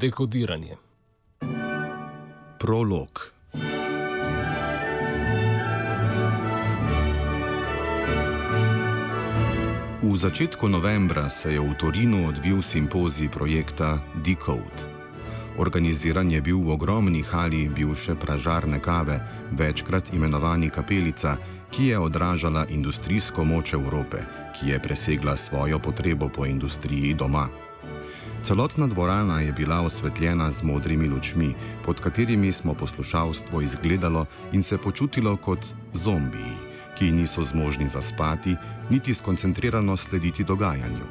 Dekodiranje. Prolog. V začetku novembra se je v Torinu odvil simpozij projekta Decode. Organiziran je bil v ogromni hali bivše pražarne kave, večkrat imenovani kapelica, ki je odražala industrijsko moč Evrope, ki je presegla svojo potrebo po industriji doma. Celotna dvorana je bila osvetljena z modrimi lučmi, pod katerimi smo poslušalstvo izgledalo in se počutilo kot zombiji, ki niso zmožni zaspati, niti skoncentrirano slediti dogajanju.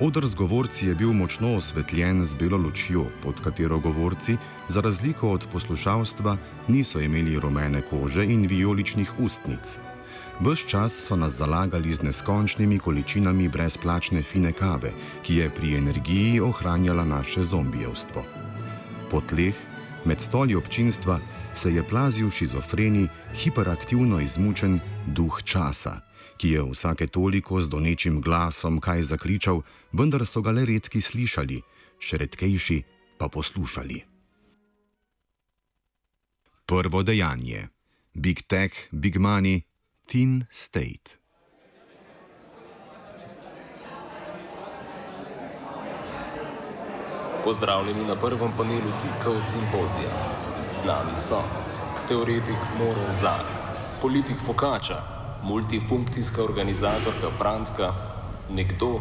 Odr z govorci je bil močno osvetljen z belo lučjo, pod katero govorci, za razliko od poslušalstva, niso imeli rumene kože in vijoličnih ustnic. Ves čas so nas zalagali z neskončnimi količinami brezplačne fine kave, ki je pri energiji ohranjala naše zombijevstvo. Po tleh, med stoli občinstva, se je plazil šizofreni, hiperaktivno izmučen duh časa, ki je vsake toliko z donečim glasom kaj zakričal, vendar so ga le redki slišali, še redkejši pa poslušali. Prvo dejanje: Big Tech, Big Money, Thin State. Pozdravljeni na prvem panelu Dikov simpozija. Z nami so teoretik Moro Zar, politik Fokača, multifunkcijska organizatorka Franska, nekdo,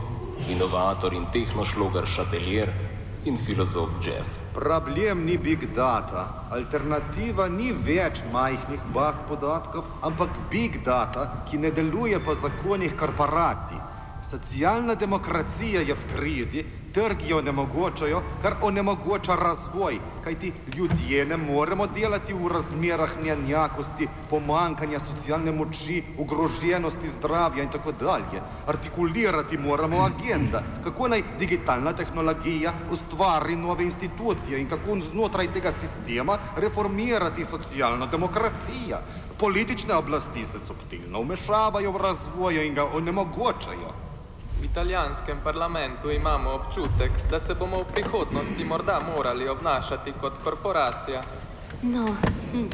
inovator in tehnošlogar Šateljer in filozof Jeff. Problem ni big data. Alternativa ni več majhnih baz podatkov, ampak big data, ki ne deluje po zakonih korporacij. Socialna demokracija je v krizi, trgi jo onemogočajo, kar onemogoča razvoj, kajti ljudje ne moremo delati v razmerah neenakosti, pomankanja socialne moči, ogroženosti zdravja in tako dalje. Artikulirati moramo agenda, kako naj digitalna tehnologija ustvari nove institucije in kako znotraj tega sistema reformirati socialno demokracijo. Politične oblasti se subtilno vmešavajo v razvoj in ga onemogočajo. V italijanskem parlamentu imamo občutek, da se bomo v prihodnosti morda morali obnašati kot korporacija. No, hm,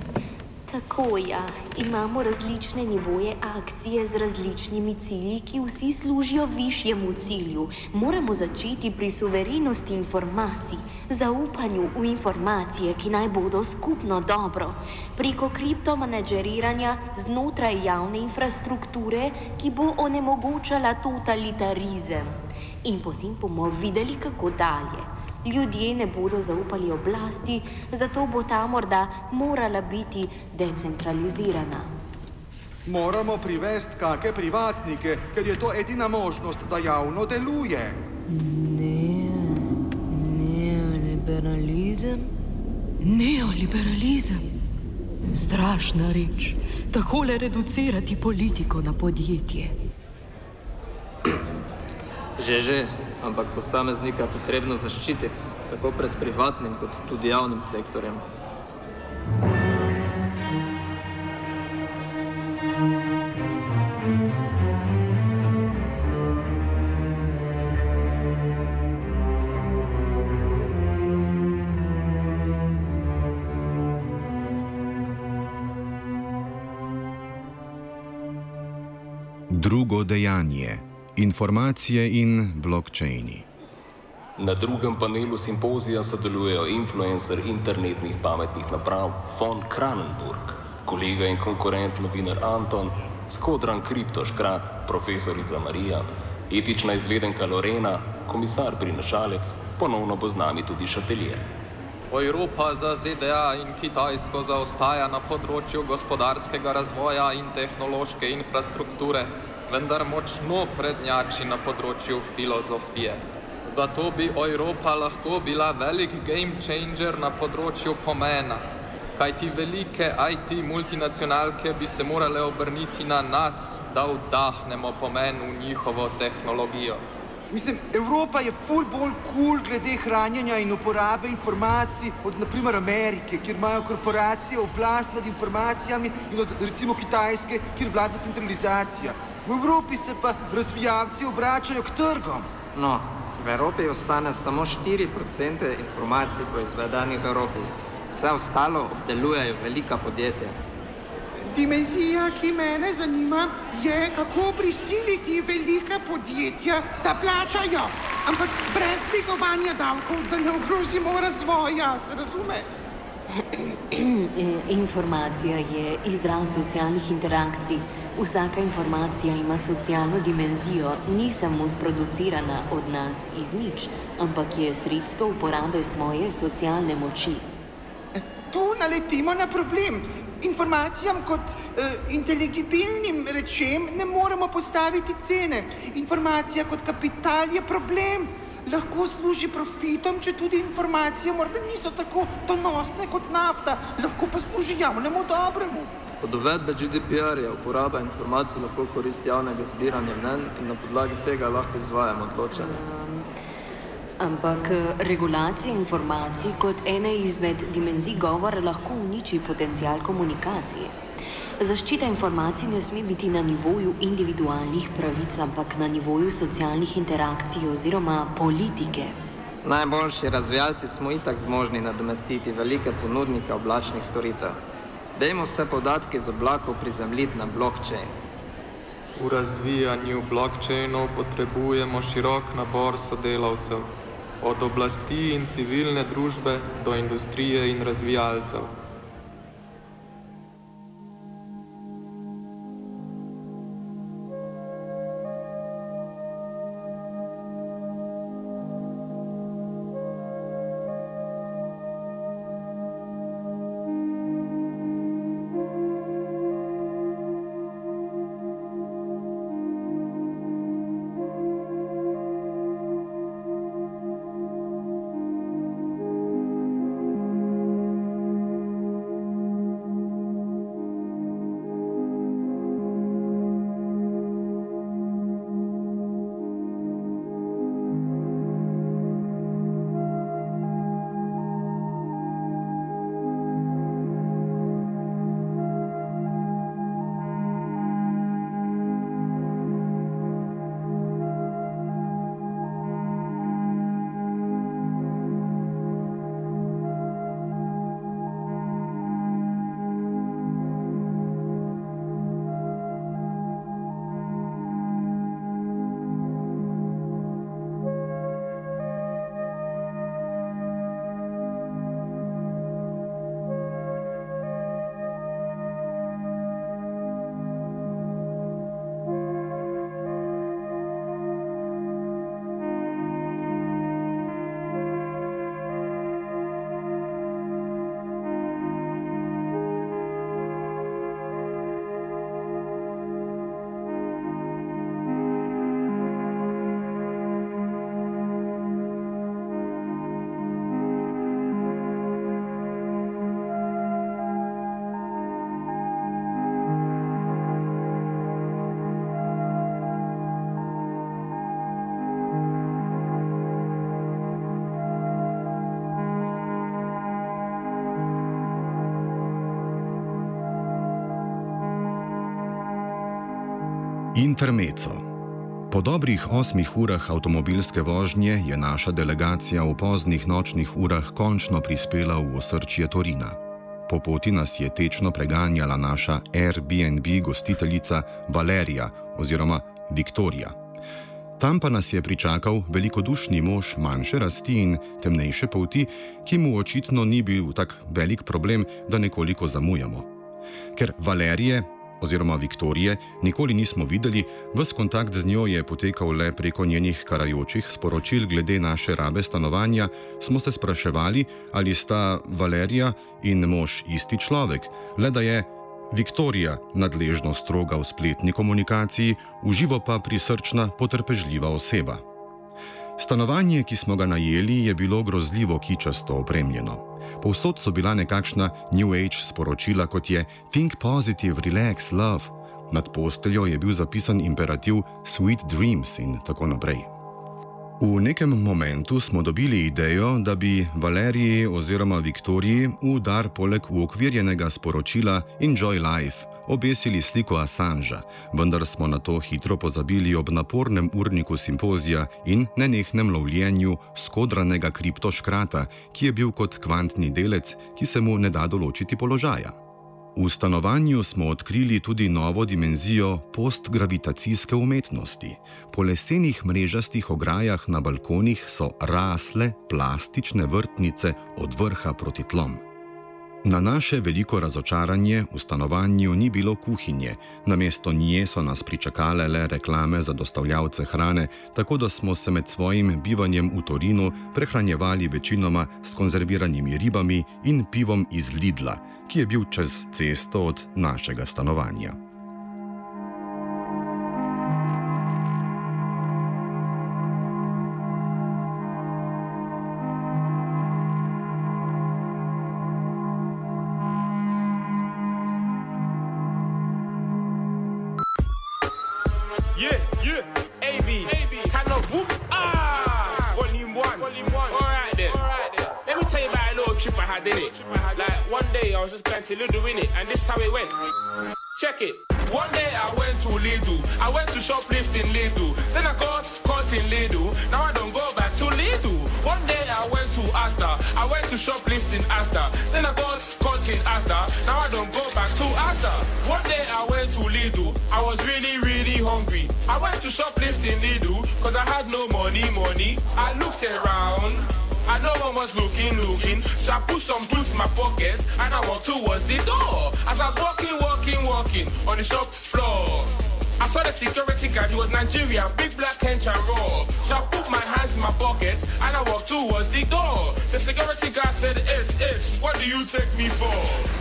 tako ja, imamo različne nivoje akcije z različnimi cilji, ki vsi služijo višjemu cilju. Moramo začeti pri suverenosti informacij, zaupanju v informacije, ki naj bodo skupno dobro, preko kriptomenedžeriranja znotraj javne infrastrukture, ki bo onemogočala totalitarizem. In potem bomo videli, kako dalje. Ljudje ne bodo zaupali oblasti, zato bo ta morda morala biti decentralizirana. Moramo privesti kakšne privatnike, ker je to edina možnost, da javno deluje. Ne, neoliberalizem. Neoliberalizem. Strašna reč. Takole reducirati politiko na podjetje. Že, že, ampak posameznika je potrebno zaščititi, tako pred privatnim, kot tudi javnim sektorjem. Drugo dejanje: informacije in blockchaini. Na drugem panelu simpozija sodelujejo influencer internetnih pametnih naprav von Kranenburg, kolega in konkurent novinar Anton, skodran kriptoškrat, profesorica Marija, etična izvedenka Lorena, komisar prinašalec, ponovno bo z nami tudi šateljer. Evropa za ZDA in Kitajsko zaostaja na področju gospodarskega razvoja in tehnološke infrastrukture, vendar močno prednjači na področju filozofije. Zato bi Evropa lahko bila velik game changer na področju pomena, kajti velike IT multinacionalke bi se morale obrniti na nas, da vdahnemo pomen v njihovo tehnologijo. Mislim, Evropa je ful bolj kul cool glede hranjenja in uporabe informacij od naprimer Amerike, kjer imajo korporacije oblast nad informacijami in od recimo Kitajske, kjer vlada centralizacija. V Evropi se pa razvijalci obračajo k trgom. No, V Evropi ostane samo 4% informacij proizvedenih v Evropi. Vse ostalo obdelujejo velika podjetja. Dimenzija, ki mene zanima, je, kako prisiliti velika podjetja, da plačajo, ampak brez dvigovanja davkov, da ne ogrozimo razvoja, se razume? Informacija je izraz socialnih interakcij. Vsaka informacija ima socialno dimenzijo, ni samo sproducirana od nas iz nič, ampak je sredstvo uporabe svoje socialne moči. Tu naletimo na problem. Informacijam kot uh, inteligibilnim rečem ne moremo postaviti cene. Informacija kot kapital je problem. Lahko služi profitom, če tudi informacije morda niso tako donosne kot nafta, lahko pa služi javnemu dobremu. Od uvedbe GDPR-ja uporaba informacij lahko koristi javnega zbiranja mnen in na podlagi tega lahko izvajamo odločanje. Ampak regulacija informacij kot ene izmed dimenzij govora lahko uniči potencial komunikacije. Zaščita informacij ne sme biti na nivoju individualnih pravic, ampak na nivoju socialnih interakcij oziroma politike. Najboljši razvijalci smo itak zmožni nadomestiti velike ponudnike oblačnih storitev. Dajmo vse podatke z oblakov prizemljiti na blockchain. V razvijanju blokčejnov potrebujemo širok nabor sodelavcev, od oblasti in civilne družbe do industrije in razvijalcev. Intermeco. Po dobrih osmih urah avtomobilske vožnje je naša delegacija v poznih nočnih urah končno prispela v osrčje Torina. Po poti nas je tečno preganjala naša Airbnb gostiteljica Valerija oziroma Viktorija. Tam pa nas je pričakal velikodušni mož manjše rasti in temnejše polti, ki mu očitno ni bil tak velik problem, da nekoliko zamujamo. Ker Valerije oziroma Viktorije nikoli nismo videli, ves kontakt z njo je potekal le preko njenih karajočih sporočil glede naše rabe stanovanja, smo se spraševali, ali sta Valerija in mož isti človek, le da je Viktorija nadležno stroga v spletni komunikaciji, uživo pa prisrčna, potrpežljiva oseba. Stanovanje, ki smo ga najeli, je bilo grozljivo kičasto opremljeno. Povsod so bila nekakšna New Age sporočila, kot je Think positive, relax, love. Nad posteljo je bil zapisan imperativ Sweet dreams in tako naprej. V nekem momentu smo dobili idejo, da bi Valeriji oziroma Viktoriji v dar poleg uokvirjenega sporočila Enjoy life obesili sliko Assangea, vendar smo na to hitro pozabili ob napornem urniku simpozija in nenehnem lovljenju skodranega kriptoškrata, ki je bil kot kvantni delec, ki se mu ne da določiti položaja. V stanovanju smo odkrili tudi novo dimenzijo postgravitacijske umetnosti. Po lesenih mrežastih ograjah na balkonih so rasle plastične vrtnice od vrha proti tlom. Na naše veliko razočaranje v stanovanju ni bilo kuhinje, namesto nje so nas pričakale le reklame za dostavljavce hrane, tako da smo se med svojim bivanjem v Torinu prehranjevali večinoma s konzerviranimi ribami in pivom iz Lidla, ki je bil čez cesto od našega stanovanja. Was just going to in it, and this is how it went. Check it. One day I went to Lidl. I went to shoplift in Lidl. Then I got caught in Lidl. Now I don't go back to Lidl. One day I went to Asda. I went to shoplift in Asda. Then I got caught in Asda. Now I don't go back to Asda. One day I went to Lidl. I was really, really hungry. I went to shoplift in Lidl because I had no money, money. I looked around. I know one was looking, looking. So I put some juice in my pocket and I walked towards the door. As I was walking, walking, walking on the shop floor. I saw the security guard, he was Nigerian, big black hench and raw. So I put my hands in my pocket and I walked towards the door. The security guard said, Is, is, what do you take me for?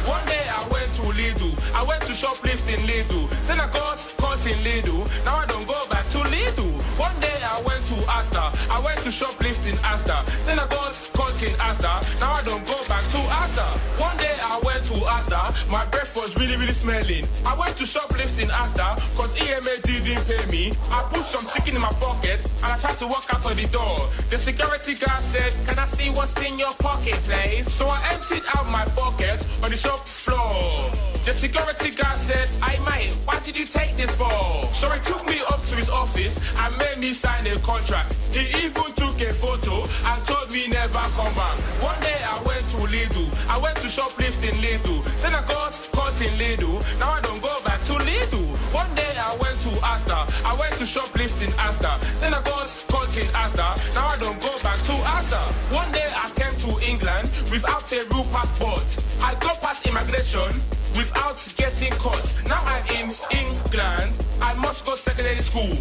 One day I went to Lidl, I went to shoplift in Lidl. Then I got caught in Lidl, now I don't go back to Lidl. One day I went to Asta. I went to shoplift in Asda. Then I got caught in Asta. now I don't go back to Asta. One day I went to Asta. my breath was really, really smelling. I went to shoplift in Asda, cause EMA didn't pay me. I put some chicken in my pocket and I tried to walk out of the door. The security guard said, Can I see what's in your pocket, please? So I emptied out my pocket on the shop floor. The security guard said, Hey mate, why did you take this for? So he took me up to his office and made me sign a contract. He even took a photo and told me never come back. One day I went to Lidl. I went to shoplift in Lidl. Then I got caught in Lidl. Now I don't go back to Lidl. One day I went to Asta. I went to shoplift in Asda. Then I got caught in Asta. Now I don't go back to Asta. One day I came to England without a real passport. I got past immigration without getting caught. Now I'm in England. I must go secondary school.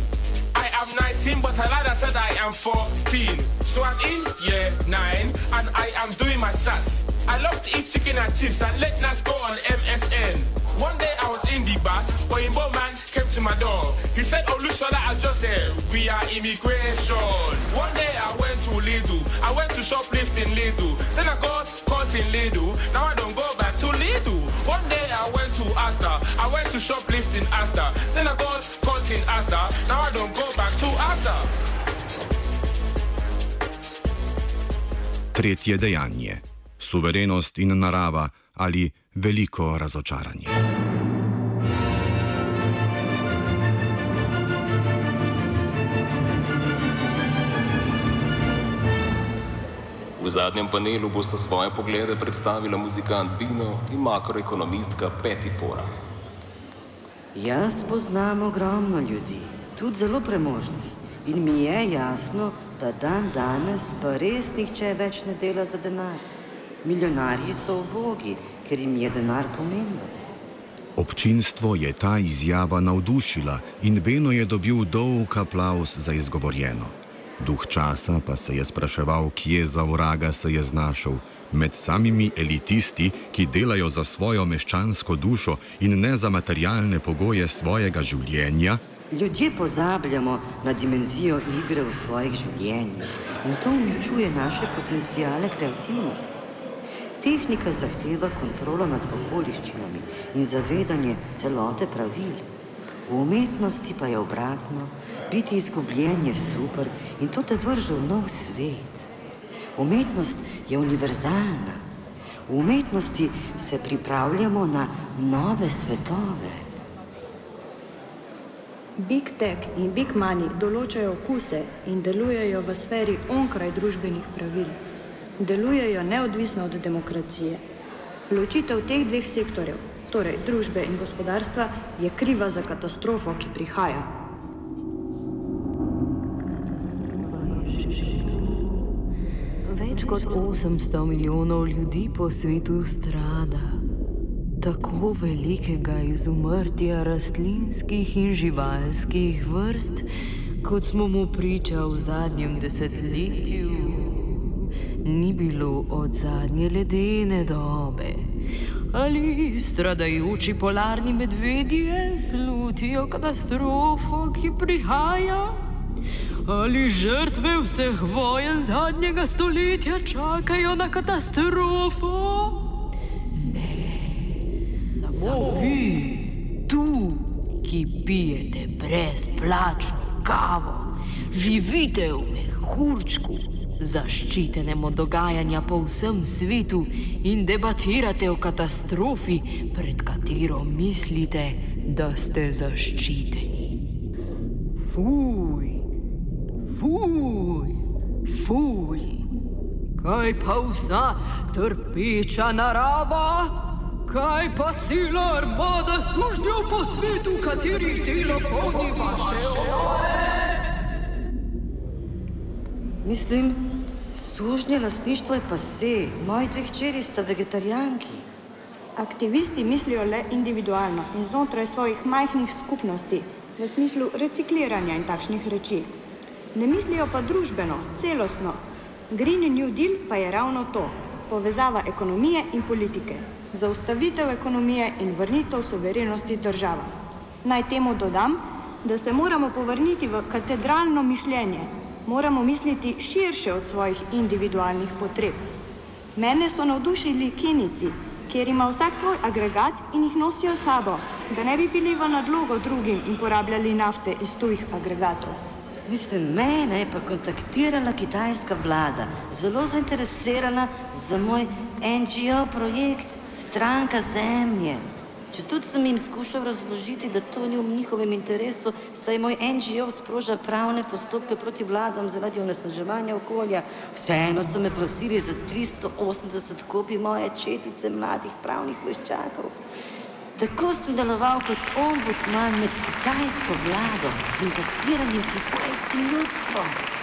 I am 19, but I lied and said I am 14. So I'm in year 9 and I am doing my stats. I love to eat chicken and chips and let nights go on MSN. One day I was in the bus, but a man came to my door. He said, Oh, Lushola, I just said, we are immigration. One day I went to Lidl. I went to shoplift in Lidl. Then I got caught in Lidl. Now I don't go back to Lidl. One day I went to Asda. I went to shoplift in Asda. Then I got caught in Asda. Now I don't go back to Asda. Tretje dejanje: suverenost in narava ali veliko razočaranje. V zadnjem panelu bosta svoje poglede predstavila muzikant Bino in makroekonomistka Peti Fora. Jaz poznam ogromno ljudi, tudi zelo premožnih. In mi je jasno, da dan danes pa res nihče več ne dela za denar. Milijonarji so ubogi, ker jim je denar pomemben. Občinstvo je ta izjava navdušila in Beno je dobil dolg aplaus za izgovorjeno. Duh časa pa se je spraševal, kje za vraga se je znašel. Med samimi elitisti, ki delajo za svojo meščansko dušo in ne za materialne pogoje svojega življenja, Ljudje pozabljamo na dimenzijo igre v svojih življenjih in to uničuje naše potencijale kreativnosti. Tehnika zahteva kontrolo nad okoliščinami in zavedanje celote pravil. V umetnosti pa je obratno, biti izgubljen je super in to te vrže v nov svet. Umetnost je univerzalna. V umetnosti se pripravljamo na nove svetove. Big Tech in Big Money določajo okuse in delujejo v sferi onkraj družbenih pravil. Delujejo neodvisno od demokracije. Ločitev teh dveh sektorjev, torej družbe in gospodarstva, je kriva za katastrofo, ki prihaja. Več kot 800 milijonov ljudi po svetu strada. Tako velikega izumrtja rastlinskih in živalskih vrst, kot smo mu priča v zadnjem desetletju, ni bilo od zadnje ledene dobe. Ali stradajoči polarni medvedje slutijo katastrofo, ki prihaja? Ali žrtve vseh vojen zadnjega stoletja čakajo na katastrofo? Ne, samo vi, tu, ki pijete brezplačno kavo, živite v mehurčku, zaščitenem od dogajanja po vsem svetu in debatirate o katastrofi, pred katero mislite, da ste zaščiteni. Fuj! Fuj, fuj, kaj pa vsa trpeča narava, kaj pa cela armada služnjev po svetu, katerih delo polni vaše oči. Mislim, sužnje lastništvo je pa se, moji dve hčeri sta vegetarijanki. Aktivisti mislijo le individualno in znotraj svojih majhnih skupnosti, v smislu recikliranja in takšnih reči. Ne mislijo pa družbeno, celostno. Green New Deal pa je ravno to: povezava ekonomije in politike, zaustavitev ekonomije in vrnitev soverenosti državam. Naj temu dodam, da se moramo povrniti v katedralno mišljenje, moramo misliti širše od svojih individualnih potreb. Mene so navdušili Kenici, kjer ima vsak svoj agregat in jih nosijo sabo, da ne bi bili v nadlogo drugim in porabljali nafte iz tujih agregatov. Mislim, mene je pa kontaktirala kitajska vlada, zelo zainteresirana za moj NGO projekt Stranka Zemlje. Če tudi sem jim skušal razložiti, da to ni v njihovem interesu, saj moj NGO sproža pravne postopke proti vladam zaradi onesnaževanja okolja, vseeno so me prosili za 380 kopij moje četice mladih pravnih vojščakov. Tako sem deloval kot ombudsman med kitajsko vlado in zatiranim kitajskim ljudstvom.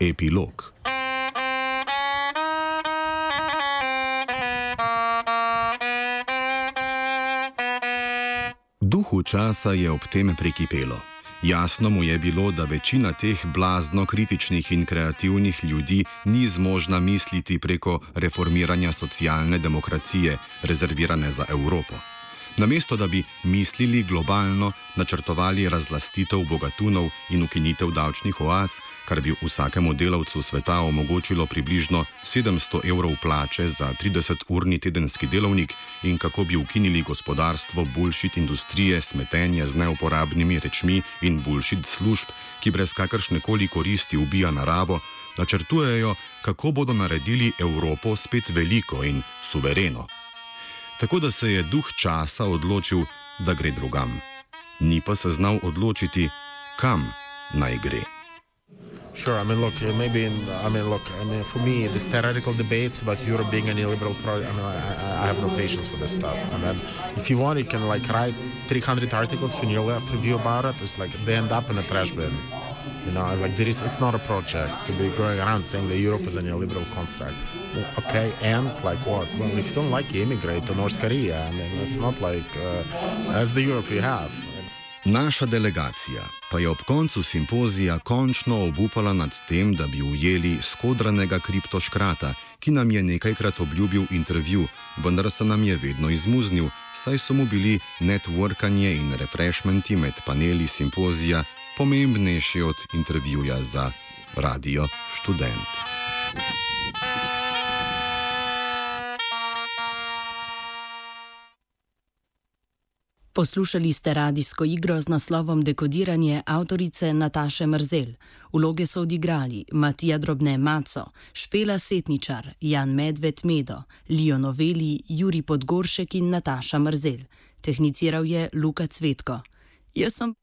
Epilog. Duhu časa je ob tem prekipelo. Jasno mu je bilo, da večina teh blazno kritičnih in kreativnih ljudi ni zmožna misliti preko reformiranja socialne demokracije, rezervirane za Evropo. Namesto da bi mislili globalno, načrtovali razlastitev bogatunov in ukinitev davčnih oaz, kar bi vsakemu delavcu sveta omogočilo približno 700 evrov plače za 30-urni tedenski delovnik in kako bi ukinili gospodarstvo bulšit industrije, smetenje z neuporabnimi rečmi in bulšit služb, ki brez kakršne koli koristi ubija naravo, načrtujejo, kako bodo naredili Evropo spet veliko in suvereno tako da se je duh časa odločil, da gre drugam. Ni pa se znal odločiti, kam naj gre. Sure, I mean, look, maybe, in, I mean, look, I mean, for me, this theoretical debates about Europe being a neoliberal project, I mean, I, I have no patience for this stuff. I mean, if you want, you can like write 300 articles for New Left Review about it. It's like they end up in a trash bin. You know, like there is, it's not a project to be going around saying that Europe is a neoliberal construct. Okay, and like what? Well, if you don't like, you immigrate to North Korea. I mean, it's not like uh, that's the Europe we have. Naša delegacija pa je ob koncu simpozija končno obupala nad tem, da bi ujeli skodranega kriptoškrata, ki nam je nekajkrat obljubil intervju, vendar se nam je vedno izmuznil, saj so mu bili networkanje in refreshmenti med paneli simpozija pomembnejši od intervjuja za radio študent. Poslušali ste radijsko igro z naslovom Dekodiranje avtorice Nataše Mrzel. Vloge so odigrali Matija Drobne Maco, Špela Setničar, Jan Medved Medo, Lijo Noveli, Juri Podgoršek in Nataša Mrzel. Tehniciral je Luka Cvetko. Jaz sem